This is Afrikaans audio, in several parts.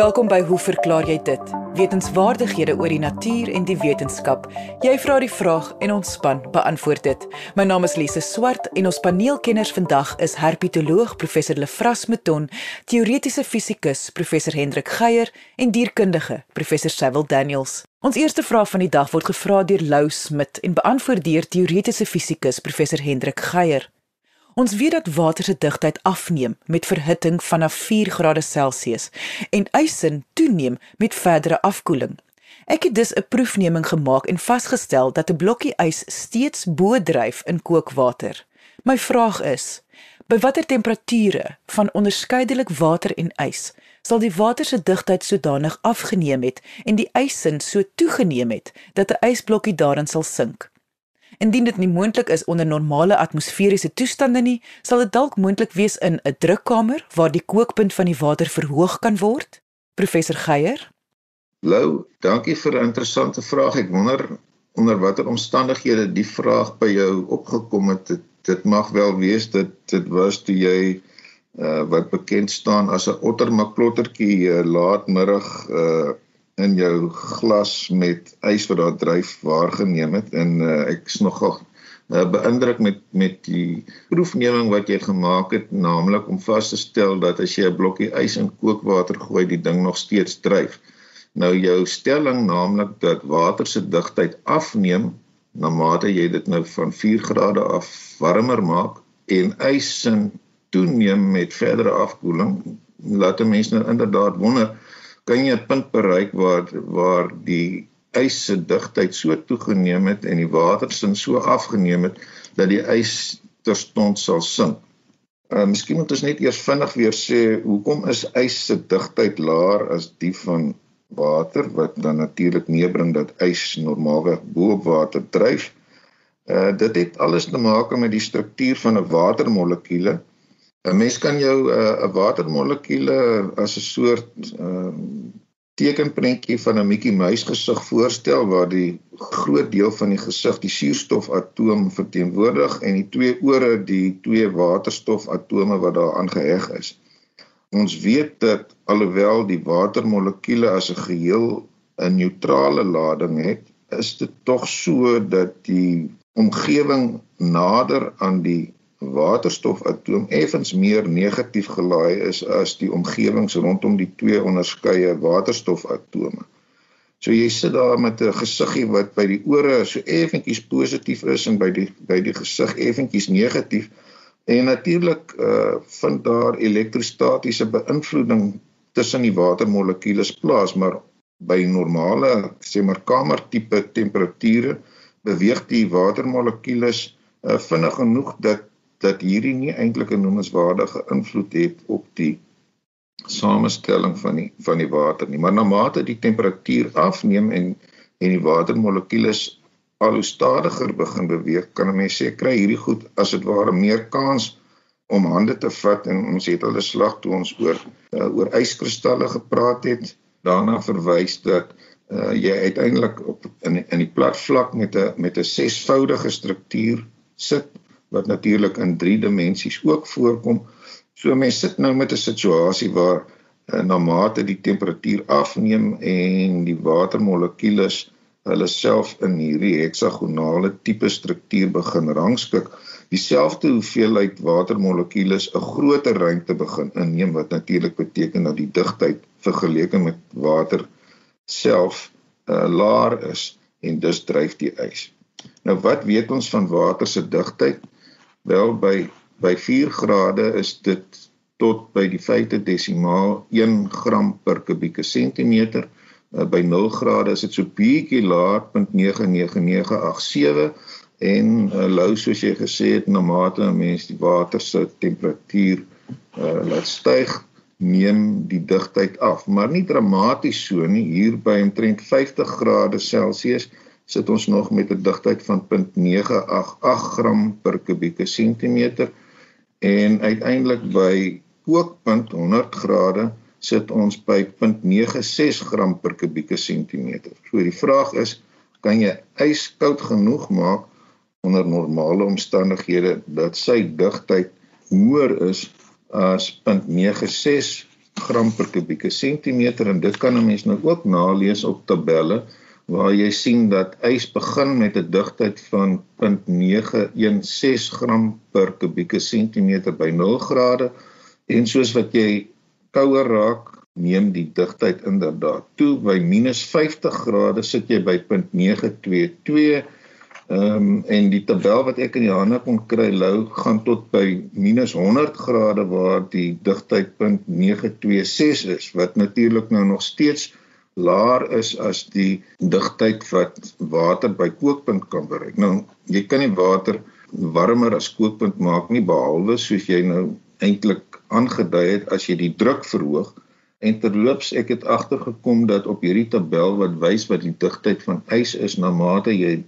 Welkom by Hoe verklaar jy dit? Wetenskapwaardighede oor die natuur en die wetenskap. Jy vra die vraag en ons span beantwoord dit. My naam is Lise Swart en ons paneelkenners vandag is herpetoloog professor Lefras Meton, teoretiese fisikus professor Hendrik Geier en dierkundige professor Cecil Daniels. Ons eerste vraag van die dag word gevra deur Lou Smit en beantwoord deur teoretiese fisikus professor Hendrik Geier. Ons weet dat water se digtheid afneem met verhitting vanaf 4 grade Celsius en ysin toeneem met verdere afkoeling. Ek het dus 'n proefneming gemaak en vasgestel dat 'n blokkie ys steeds bo dryf in kookwater. My vraag is: by watter temperature van onderskeidelik water en ys sal die water se digtheid sodanig afgeneem het en die ysin so toegeneem het dat 'n ysblokkie daarin sal sink? Indien dit nie moontlik is onder normale atmosferiese toestande nie, sal dit dalk moontlik wees in 'n drukkamer waar die kookpunt van die water verhoog kan word. Professor Geier. Lou, dankie vir 'n interessante vraag. Ek wonder onder watter omstandighede die vraag by jou opgekom het. Dit, dit mag wel wees dat dit was toe jy uh, wat bekend staan as 'n ottermaklottertjie uh, laatmiddag uh in jou glas met ys wat daar dryf waargeneem het en uh, ek is nogal uh, beïndruk met met die proefneming wat jy gemaak het naamlik om vas te stel dat as jy 'n blokkie ys in kookwater gooi die ding nog steeds dryf. Nou jou stelling naamlik dat water se digtheid afneem na mate jy dit nou van 4 grade af warmer maak en ys sin toeneem met verdere afkoeling laat 'n mens nou inderdaad wonder kan jy 'n punt bereik waar waar die ys se digtheid so toegeneem het en die watersin so afgeneem het dat die ys terstond sal sink. Uh miskien moet ons net eers vinnig weer sê hoekom is ys se digtheid laer as die van water wat dan natuurlik meebring dat ys normaalweg bo op water dryf. Uh dit het alles te maak met die struktuur van 'n watermolekuule 'n Mens kan jou eh, 'n uh, watermolekuule as 'n soort uh, tekenprentjie van 'n Mickey Mouse gesig voorstel waar die groot deel van die gesig die suurstofatoom verteenwoordig en die twee ore die twee waterstofatome wat daar aangeheg is. Ons weet dat alhoewel die watermolekuule as 'n geheel 'n neutrale lading het, is dit tog so dat die omgewing nader aan die waterstofatoom effens meer negatief gelaai is as die omgewings rondom die twee onderskeie waterstofatome. So jy sit daar met 'n gesiggie wat by die ore so effentjies positief is en by die by die gesig effentjies negatief. En natuurlik uh vind daar elektrostatiese beïnvloeding tussen die watermolekules plaas, maar by normale sê maar kamertipe temperature beweeg die watermolekules uh, vinnig genoeg dat dat hierdie nie eintlik 'n noemenswaardige invloed het op die samestelling van die van die water nie. Maar na mate die temperatuur afneem en en die watermolekules al hoe stadiger begin beweeg, kan 'n mens sê kry hierdie goed as dit ware meer kans om hande te vat en ons het al 'n slag toe ons oor uh, oor yskristalle gepraat het, daarna verwys dat uh, jy uiteindelik op in in die plat vlak met 'n met 'n sesvoudige struktuur sit wat natuurlik in 3 dimensies ook voorkom. So mense sit nou met 'n situasie waar uh, na mate die temperatuur afneem en die watermolekules hulle self in hierdie heksagonale tipe struktuur begin rangskik, dieselfde hoeveelheid watermolekules 'n groter ruimte begin inneem wat natuurlik beteken dat die digtheid vergeleke met water self uh, laer is en dus dryf die ys. Nou wat weet ons van water se digtheid? Wel by by 4 grade is dit tot by die vyfde desimaal 1 gram per kubieke sentimeter. Uh, by 0 grade is dit so bietjie laer, 0.99987 en uh, lou soos jy gesê het na mate 'n mens die water se temperatuur uh, laat styg, neem die digtheid af, maar nie dramaties so nie. Hier by omtrent 50 grade Celsius sit ons nog met 'n digtheid van 0.988 gram per kubieke sentimeter en uiteindelik by kookpunt 100 grade sit ons by 0.96 gram per kubieke sentimeter. So die vraag is, kan jy ys koud genoeg maak onder normale omstandighede dat sy digtheid hoër is as 0.96 gram per kubieke sentimeter en dit kan 'n mens nou ook nalees op tabelle waar jy sien dat ys begin met 'n digtheid van 0.916 gram per kubieke sentimeter by 0 grade. En soos wat jy kouer raak neem die digtheid inderdaad toe. By -50 grade sit jy by 0.922 Ehm um, en die tabel wat ek in die hande kon kry lou gaan tot by -100 grade waar die digtheid 0.926 is wat natuurlik nou nog steeds laer is as die digtheid wat water by kookpunt kan bereik. Nou, jy kan nie water warmer as kookpunt maak nie behalwe soos jy nou eintlik aangedui het as jy die druk verhoog. En terloops, ek het agtergekom dat op hierdie tabel wat wys wat die digtheid van ys is na mate jy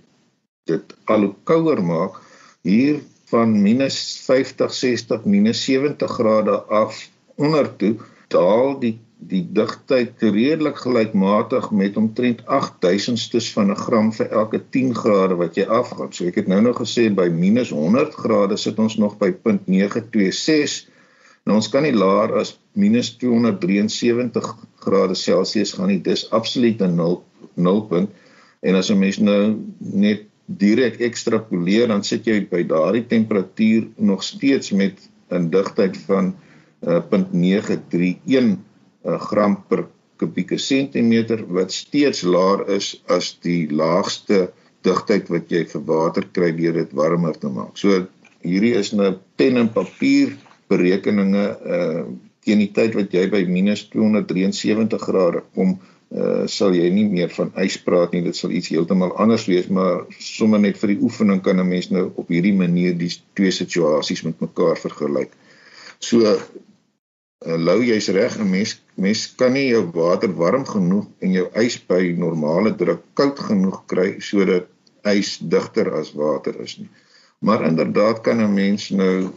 dit al hoe kouer maak, hier van -50, 60, -70 grade af onder toe daal die die digtheid redelik gelykmatig met omtrent 8000stes van 'n gram vir elke 10 grade wat jy afgaan. So ek het nou nog gesê by -100 grade sit ons nog by 0.926. Nou ons kan nie laer as -273 grade Celsius gaan nie. Dis absoluut 'n nul nulpunt. En as 'n mens nou net direk ekstrapoleer dan sit jy by daardie temperatuur nog steeds met 'n digtheid van uh, 0.931 uh, gram per kubieke sentimeter wat steeds laer is as die laagste digtheid wat jy vir water kry deur dit warmer te maak. So hierdie is nou pen en papier berekeninge uh teen die tyd wat jy by -273 grade kom uh sal jy nie meer van ys praat nie dit sal iets heeltemal anders wees maar sommer net vir die oefening kan 'n mens nou op hierdie manier die twee situasies met mekaar vergelyk. So uh, lou jy's reg 'n mens mens kan nie jou water warm genoeg en jou ys by normale druk koud genoeg kry sodat ys digter as water is nie. Maar inderdaad kan 'n mens nou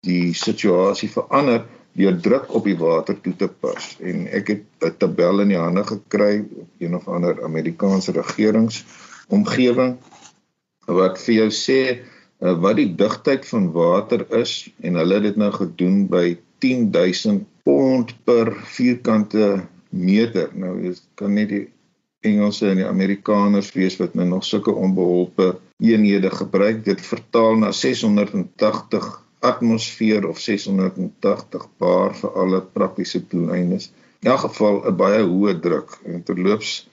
die situasie verander deur druk op die water toe te pas en ek het 'n tabel in die hande gekry op een of ander Amerikaanse regerings omgewing wat vir jou sê uh, wat die digtheid van water is en hulle het dit nou gedoen by 10000 pond per vierkante meter. Nou jy kan net die Engelse en die Amerikaners wees wat nou nog sulke onbeholpe eenhede gebruik. Dit vertaal na 680 atmosfeer of 680 bar vir alle praktiese doeleindes. In elk geval 'n baie hoë druk. En terloops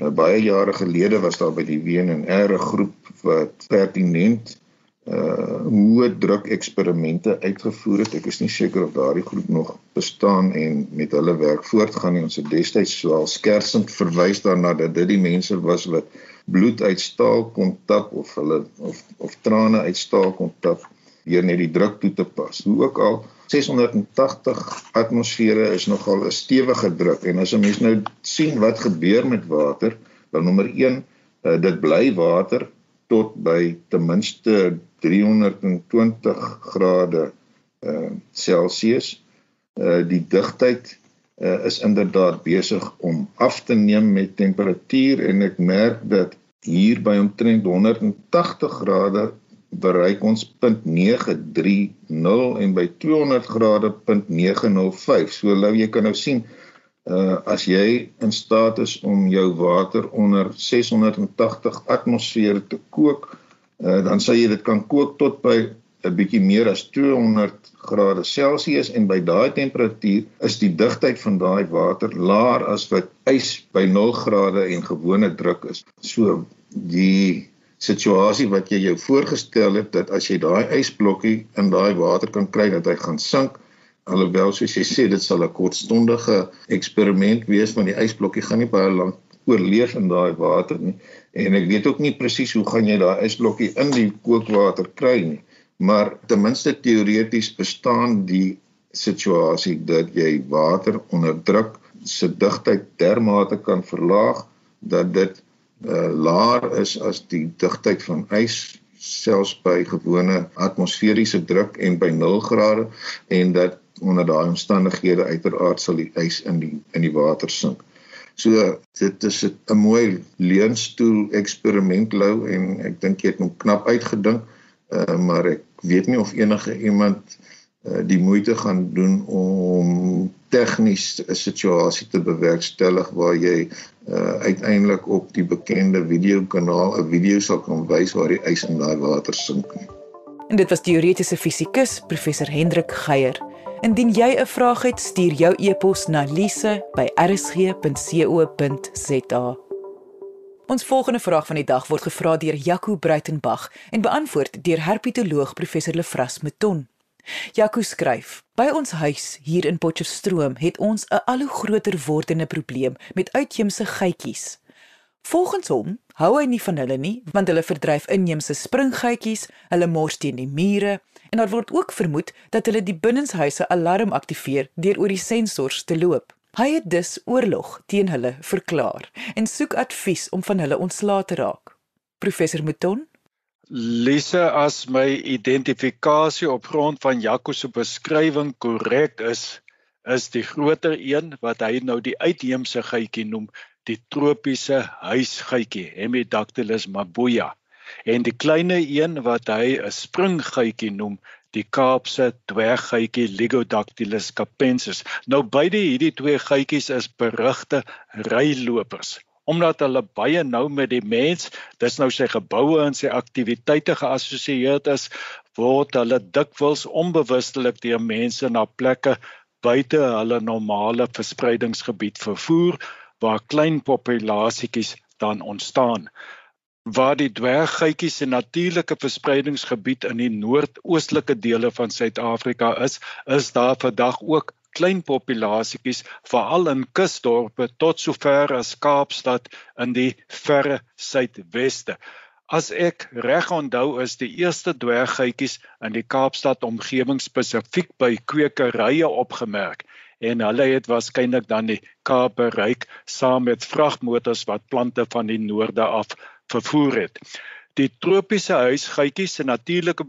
uh, baie jare gelede was daar by die WNR 'n groep wat pertinent uh hoe druk eksperimente uitgevoer het. Ek is nie seker of daardie groep nog bestaan en met hulle werk voortgaan nie. Ons het destyds al skersend verwys daarna dat dit die mense was wat bloed uit staal kon tap of hulle of of trane uit staal kon tap deur net die druk toe te pas. Hoe ook al 680 atmosfere is nogal 'n stewige druk en as 'n mens nou sien wat gebeur met water, dan nommer 1, uh, dit bly water tot by ten minste 320 grade uh Celsius. Uh die digtheid uh is inderdaad besig om af te neem met temperatuur en ek merk dat hier by omtrent 180 grade bereik ons 0.930 en by 200 grade 0.905. So lou jy kan nou sien uh as jy in staat is om jou water onder 680 atmosfeer te kook, uh dan sal jy dit kan kook tot by 'n bietjie meer as 200 grade Celsius en by daai temperatuur is die digtheid van daai water laer as wat ys by 0 grade en gewone druk is. So die situasie wat jy jou voorgestel het dat as jy daai ysblokkie in daai water kan kry dat hy gaan sink alhoewel soos jy sê dit sal 'n kortstondige eksperiment wees want die ysblokkie gaan nie baie lank oorleef in daai water nie en ek weet ook nie presies hoe gaan jy daai ysblokkie in die kookwater kry nie maar ten minste teoreties bestaan die situasie dat jy water onder druk se digtheid dermate kan verlaag dat dit uh, laer is as die digtheid van ys selfs by gewone atmosferiese druk en by 0 grade en dat onder daai omstandighede uiteraard sal die ys in die in die water sink. So dit is 'n mooi leunstoel eksperiment lou en ek dink jy het hom knap uitgedink. Uh, maar ek weet nie of enige iemand uh, die moeite gaan doen om tegnies 'n situasie te bewerkstellig waar jy uh, uiteindelik op die bekende videokanaal 'n video sal kan wys waar die ys in daai water sink nie. En dit was teoretiese fisikus professor Hendrik Geier. Indien jy 'n vraag het, stuur jou e-pos na lise@rsg.co.za. Ons volgende vraag van die dag word gevra deur Jaco Bruitenberg en beantwoord deur herpetoloog professor Lefras Meton. Jaco skryf: By ons huis hier in Potchefstroom het ons 'n al hoe groter wordende probleem met uitheemse geitjies. Volgens hom hou hy nie van hulle nie, want hulle verdryf inheemse springgeitjies, hulle mors teen die mure en daar word ook vermoed dat hulle die binnenshuise alarm aktiveer deur oor die sensors te loop. Hy het dus oorlog teen hulle verklaar en soek advies om van hulle ontslae te raak. Professor Mouton Lise as my identifikasie op grond van Jaco se beskrywing korrek is, is die groter een wat hy nou die uitheemse geitjie noem, die tropiese huisgeitjie Hemidactylus mabuya en die kleiner een wat hy 'n springgeitjie noem die Kaapse dwerggeitjie Ligodactylus capensis nou beide hierdie twee geitjies is berugte rylopers omdat hulle baie nou met die mens dis nou sy geboue en sy aktiwiteite geassosieer is word hulle dikwels onbewustelik deur mense na plekke buite hulle normale verspreidingsgebied vervoer waar klein populasietjies dan ontstaan. Waar die dwerggeitjies se natuurlike verspreidingsgebied in die noordoostelike dele van Suid-Afrika is, is daar vandag ook klein populasietjies veral in kusdorpe tot sover as Kaapstad in die verre suidweste. As ek reg onthou is die eerste dwerggeitjies in die Kaapstad omgewing spesifiek by kwekerye opgemerk en hulle het waarskynlik dan die Kaap bereik saam met vragmotors wat plante van die noorde af vervoer het. Die tropiese huisgeitjies se natuurlike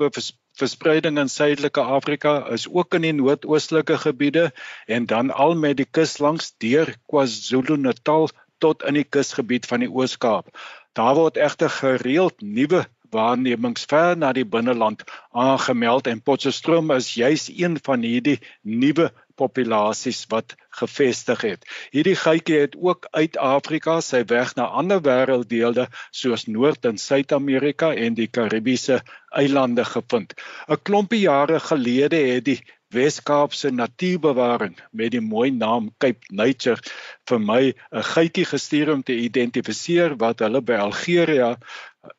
verspreiding in suidelike Afrika is ook in die noordoostelike gebiede en dan al met die kus langs deur KwaZulu-Natal tot in die kusgebied van die Oos-Kaap. Daar word egter gereeld nuwe waarnemings ver na die binneland aangemeld en Potchefstroom is juis een van hierdie nuwe populasies wat gevestig het. Hierdie geitjie het ook uit Afrika sy weg na ander wêrelddele soos Noord- en Suid-Amerika en die Karibiese eilande gevind. 'n Klompie jare gelede het die Wes-Kaapse Natuurbewaring met die mooi naam Cape Nature vir my 'n geitjie gestuur om te identifiseer wat hulle by Algeria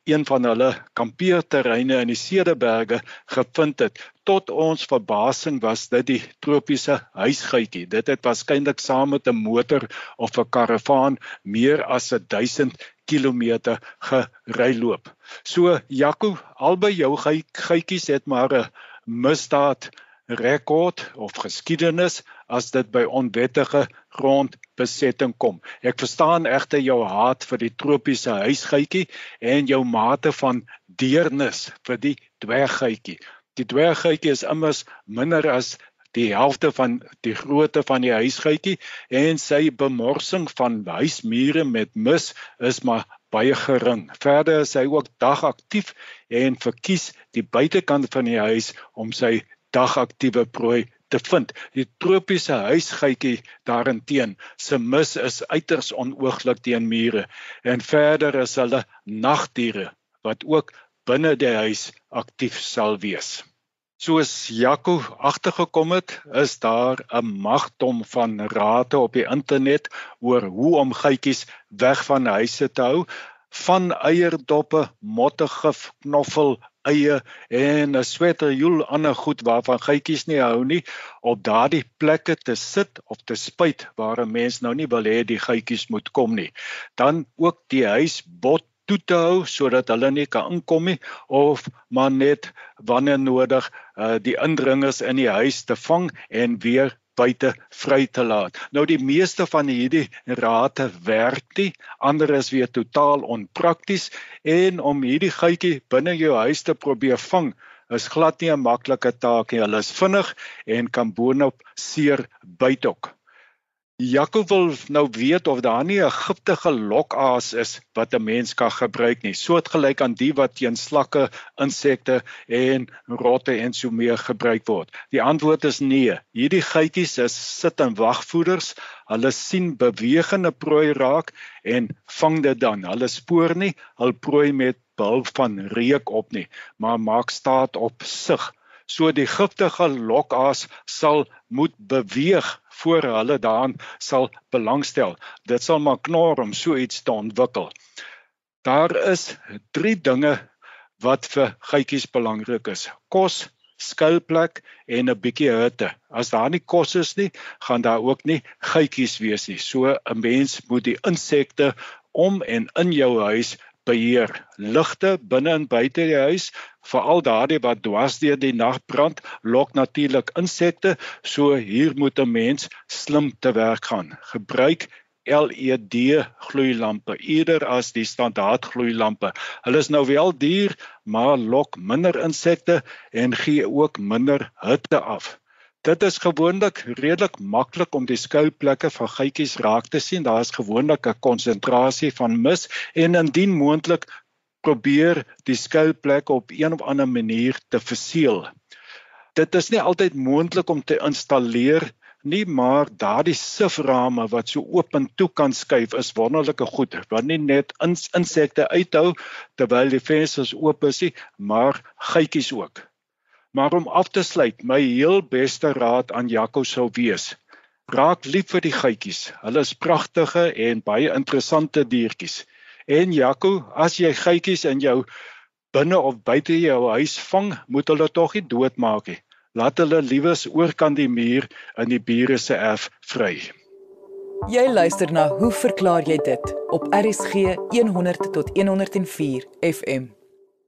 een van hulle kampeerterreine in die Cederberge gevind het. Tot ons verbasing was dit die tropiese huisgeitjie. Dit het waarskynlik saam met 'n motor of 'n karavaan meer as 1000 km geryloop. So Jaco, albei jou geitjies het maar 'n misdaad rekord of geskiedenis as dit by onwettige grondbesetting kom. Ek verstaan egter jou haat vir die tropiese huisgeitjie en jou mate van deernis vir die dwerggeitjie. Die dwerggeitjie is immers minder as die helfte van die grootte van die huisgeitjie en sy bemorsing van huismure met mis is maar baie gering. Verder is hy ook dagaktief en verkies die buitekant van die huis om sy dagaktiewe prooi te vind. Die tropiese huisgeitjie daarenteen se mis is uiters onooglik teen mure en verder is hulle nagdiere wat ook binne die huis aktief sal wees. Soos Jaco agtergekom het, is daar 'n magdom van rate op die internet oor hoe om geitjies weg van huise te hou, van eierdoppe, mottegif, knoffel, eie en 'n sweterjoel ander goed waarvan geitjies nie hou nie op daardie plekke te sit of te spuit waar 'n mens nou nie wil hê die geitjies moet kom nie. Dan ook die huis bot toe te hou sodat hulle nie kan inkom nie of maar net wanneer nodig uh, die indringers in die huis te vang en weer buite vry te laat. Nou die meeste van hierdie rate werk nie, ander is weer totaal onprakties en om hierdie geitjie binne jou huis te probeer vang is glad nie 'n maklike taak nie. Hulle is vinnig en kan boonop seer byt Jaco wil nou weet of daar nie 'n giftige lokaas is wat 'n mens kan gebruik nie, soortgelyk aan die wat teen slakke, insekte en rotte en so meer gebruik word. Die antwoord is nee. Hierdie geitjies is sit in wagvoeders. Hulle sien bewegende prooi raak en vang dit dan. Hulle spoor nie hul prooi met behulp van reuk op nie, maar maak staat op sig. So die giftige lokaas sal moet beweeg voor hulle daaraan sal belangstel. Dit sal maar knaar om so iets te ontwikkel. Daar is drie dinge wat vir geitjies belangrik is. Kos, skuilplek en 'n bietjie hitte. As daar nie kos is nie, gaan daar ook nie geitjies wees nie. So 'n mens moet die insekte om en in jou huis beheer. Ligte binne en buite die huis, veral daardie wat dwars deur die nag brand, lok natuurlik insekte, so hier moet 'n mens slim te werk gaan. Gebruik LED gloeilampe eerder as die standaard gloeilampe. Hulle is nou wel duur, maar lok minder insekte en gee ook minder hitte af. Dit is gewoonlik redelik maklik om die skuilplekke van geitjies raak te sien. Daar is gewoonlik 'n konsentrasie van mis en indien moontlik probeer die skuilplek op een of ander manier te verseël. Dit is nie altyd moontlik om te installeer nie, maar daardie siframe wat so oop en toe kan skuif is wonderlike goed. Wat nie net ins insekte uithou terwyl die vensters oop is nie, maar geitjies ook. Maar om af te sluit, my heel beste raad aan Jaco sou wees: raak lief vir die geitjies. Hulle is pragtige en baie interessante diertjies. En Jaco, as jy geitjies in jou binne of buite jou huis vang, moet hulle tog nie doodmaak nie. Laat hulle liewes oorkant die muur in die bure se erf vry. Jy luister na Hoe verklaar jy dit op RSG 100 tot 104 FM.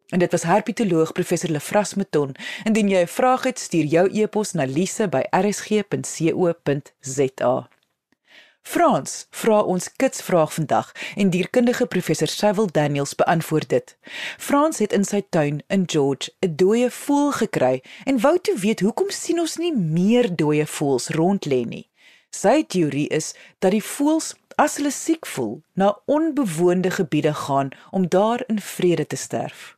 En dit was herpetoloog professor Lefras Meton. Indien jy 'n vraag het, stuur jou e-pos na lise@rsg.co.za. Frans vra ons kitsvraag vandag en dierkundige professor Cecil Daniels beantwoord dit. Frans het in sy tuin in George 'n dooie voël gekry en wou toe weet hoekom sien ons nie meer dooie voëls rond lê nie. Sy teorie is dat die voëls as hulle siek voel, na onbewoonde gebiede gaan om daar in vrede te sterf.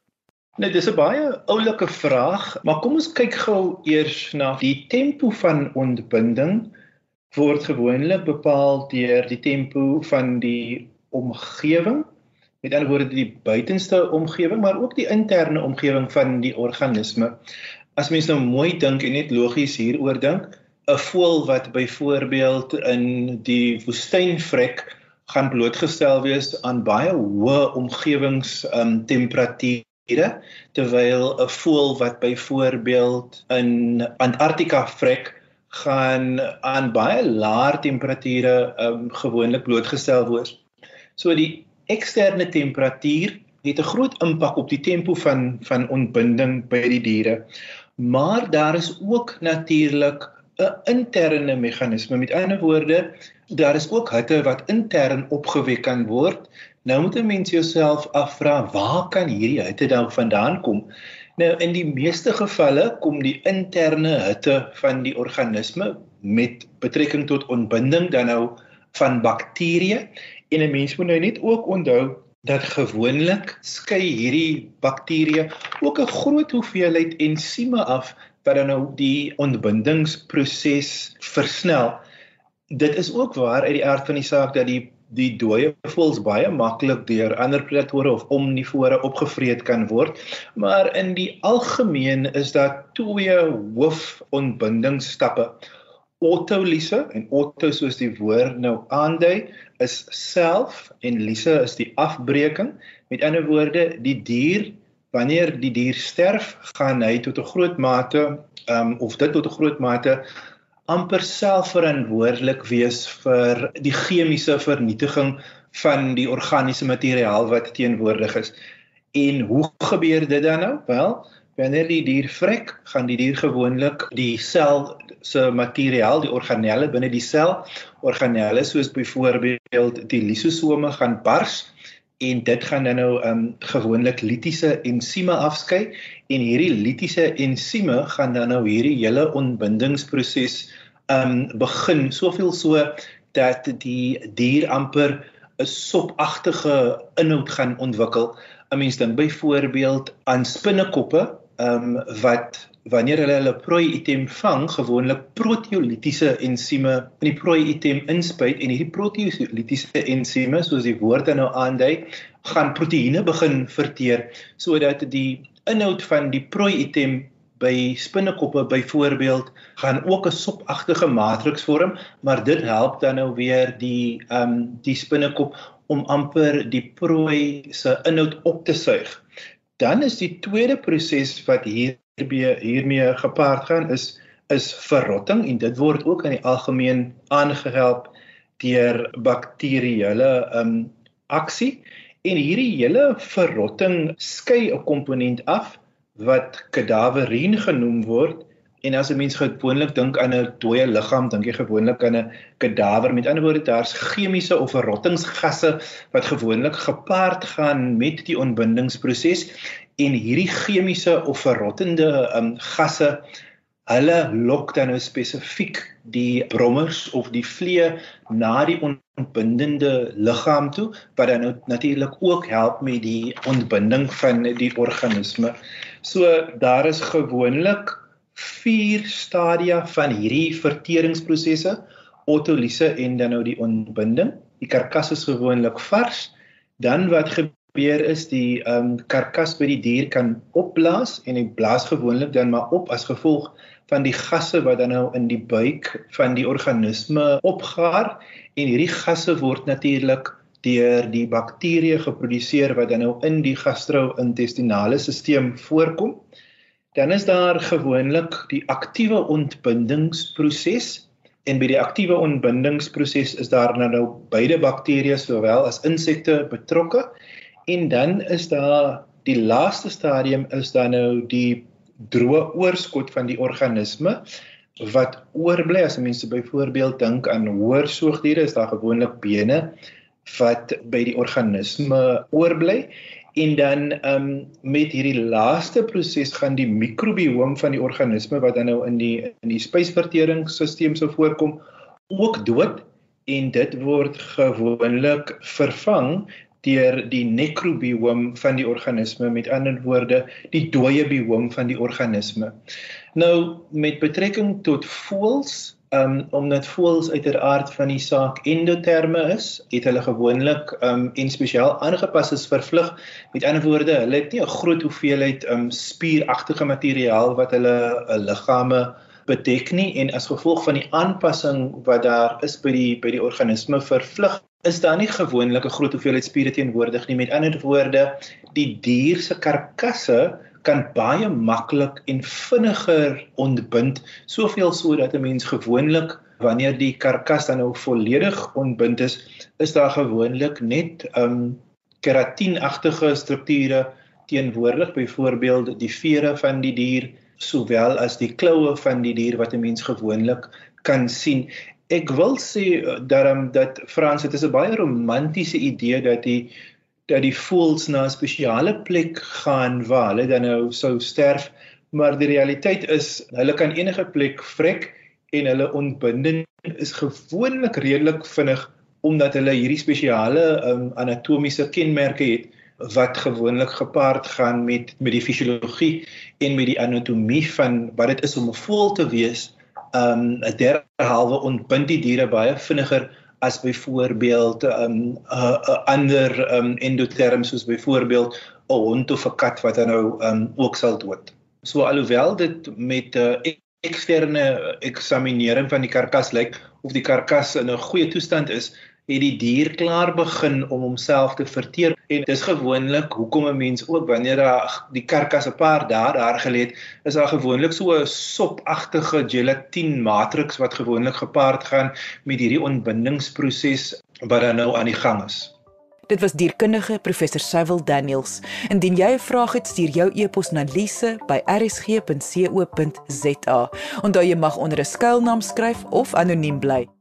Nee, dis 'n baie oulike vraag, maar kom ons kyk gou eers na die tempo van ontbinding word gewoonlik bepaal deur die tempo van die omgewing. Met ander woorde die buitenste omgewing, maar ook die interne omgewing van die organisme. As mens nou mooi dink en net logies hieroor dink, 'n voël wat byvoorbeeld in die woestyn vrek gaan blootgestel wees aan baie hoë omgewings um, temperatuur temperature terwyl 'n voël wat byvoorbeeld in Antarktika vrek gaan aan baie laer temperature um, gewoonlik blootgestel word. So die eksterne temperatuur het 'n groot impak op die tempo van van ontbinding by die diere. Maar daar is ook natuurlik 'n interne meganisme. Met ander woorde, daar is ook hitte wat intern opgewek kan word Nou moet 'n mens jouself afvra, waar kan hierdie hitte dan vandaan kom? Nou in die meeste gevalle kom die interne hitte van die organisme met betrekking tot ontbinding dan nou van bakterieë en 'n mens moet nou net ook onthou dat gewoonlik skei hierdie bakterieë ook 'n groot hoeveelheid ensieme af wat dan nou die ontbindingsproses versnel. Dit is ook waar uit die aard van die saak dat die die dooie voëls baie maklik deur ander predatore of omnivore opgevreet kan word. Maar in die algemeen is daar twee hoofontbindingsstappe. Autolyse en auto soos die woord nou aandui is self en lyse is die afbreking. Met ander woorde, die dier wanneer die dier sterf, gaan hy tot 'n groot mate um, of dit tot 'n groot mate amper selfverantwoordelik wees vir die chemiese vernietiging van die organiese materiaal wat teenwoordig is. En hoe gebeur dit dan nou? Wel, wanneer die dier vrek, gaan die dier gewoonlik die sel se materiaal, die organelle binne die sel, organelle soos byvoorbeeld die lisosome gaan bars en dit gaan dan nou um gewoonlik litiese ensieme afskei en hierdie litiese ensieme gaan dan nou hierdie hele ontbindingsproses um begin soveel so dat die dier amper 'n sopagtige inhoud gaan ontwikkel. 'n Mens dink byvoorbeeld aan spinnekoppe, um, wat wanneer hulle hulle prooi item vang, gewoonlik proteolitiese ensieme in die prooi item inspuit en hierdie proteolitiese ensieme, soos die woord nou aandui, gaan proteïene begin verteer sodat die inhoud van die prooi item by spinnekoppe byvoorbeeld gaan ook 'n sopagtige matriks vorm, maar dit help dan nou weer die ehm um, die spinnekop om amper die prooi se inhoud op te suig. Dan is die tweede proses wat hierby hiermee gepaard gaan is is verrotting en dit word ook in die algemeen aangehelp deur bakterieële ehm um, aksie en hierdie hele verrotting skei 'n komponent af wat kadaverien genoem word en as 'n mens gewoonlik dink aan 'n dooie liggaam, dink jy gewoonlik aan 'n kadaver. Met ander woorde, daar's chemiese of verrottingsgasse wat gewoonlik gepaard gaan met die ontbindingsproses en hierdie chemiese of verrottende um, gasse hulle lok dan nou spesifiek die brommers of die vlee na die ontbindende liggaam toe wat dan nou natuurlik ook help met die ontbinding van die organisme. So daar is gewoonlik 4 stadia van hierdie verteringsprosesse: otolise en dan nou die ontbinding. Die karkas is gewoonlik vars. Dan wat gebeur is die ehm um, karkas by die dier kan opblaas en hy blaas gewoonlik dan maar op as gevolg van die gasse wat dan nou in die buik van die organisme opgaar en hierdie gasse word natuurlik deur die bakterieë geproduseer wat dan nou in die gastro-intestinale stelsel voorkom. Dan is daar gewoonlik die aktiewe ontbindingsproses en by die aktiewe ontbindingsproses is daar nou, nou beide bakterieë sowel as insekte betrokke en dan is daar die laaste stadium is dan nou die droë oorskot van die organisme wat oorbly as mense byvoorbeeld dink aan hoër soogdiere is daar gewoonlik bene wat by die organisme oorbly en dan um, met hierdie laaste proses gaan die mikrobioom van die organisme wat dan nou in die in die spysverteringsstelsel sou voorkom ook dood en dit word gewoonlik vervang deur die nekrobioom van die organisme met ander woorde die dooie bioom van die organisme. Nou met betrekking tot voëls um omdat voëls uiteraard van die saak endoterme is, het hulle gewoonlik um en spesiaal aangepas is vir vlug. Met ander woorde, hulle het nie 'n groot hoeveelheid um spieragtige materiaal wat hulle 'n uh, liggame bedek nie en as gevolg van die aanpassing wat daar is by die by die organisme vir vlug is daar nie gewoonlik 'n groot hoeveelheid spiere teenwoordig nie. Met ander woorde, die dier se karkasse kan baie maklik en vinniger ontbind, soveel so dat 'n mens gewoonlik wanneer die karkas dan nou volledig ontbind is, is daar gewoonlik net um keratinagtige strukture teenwoordig, byvoorbeeld die vere van die dier sowel as die kloue van die dier wat 'n mens gewoonlik kan sien. Ek wil sê dat um, dat Frans, dit is 'n baie romantiese idee dat die dat die voëls na 'n spesiale plek gaan waar hulle dan nou sou sterf, maar die realiteit is hulle kan enige plek vrek en hulle ontbinding is gewoonlik redelik vinnig omdat hulle hierdie spesiale um, anatomiese kenmerke het wat gewoonlik gepaard gaan met met die fisiologie en met die anatomie van wat dit is om 'n voël te wees. Um 'n derhalwe ontbind die diere baie vinniger as byvoorbeeld 'n um, 'n uh, uh, ander um, endoterm soos byvoorbeeld 'n hond of 'n kat wat dan nou um, ook sal dood. So alhoewel dit met 'n uh, eksterne eksaminering van die karkas lyk of die karkas in 'n goeie toestand is, het die dier klaar begin om homself te verteer en dis gewoonlik hoekom 'n mens ook wanneer daar die karkas 'n paar dae daar gelê het is daar gewoonlik so 'n sopagtige gelatine matriks wat gewoonlik gepaard gaan met hierdie ontbindingsproses wat dan nou aan die gang is. Dit was dierkundige professor Sywil Daniels. Indien jy 'n vraag het, stuur jou e-pos na lise@rsg.co.za. Onthou jy mag onder 'n skuilnaam skryf of anoniem bly.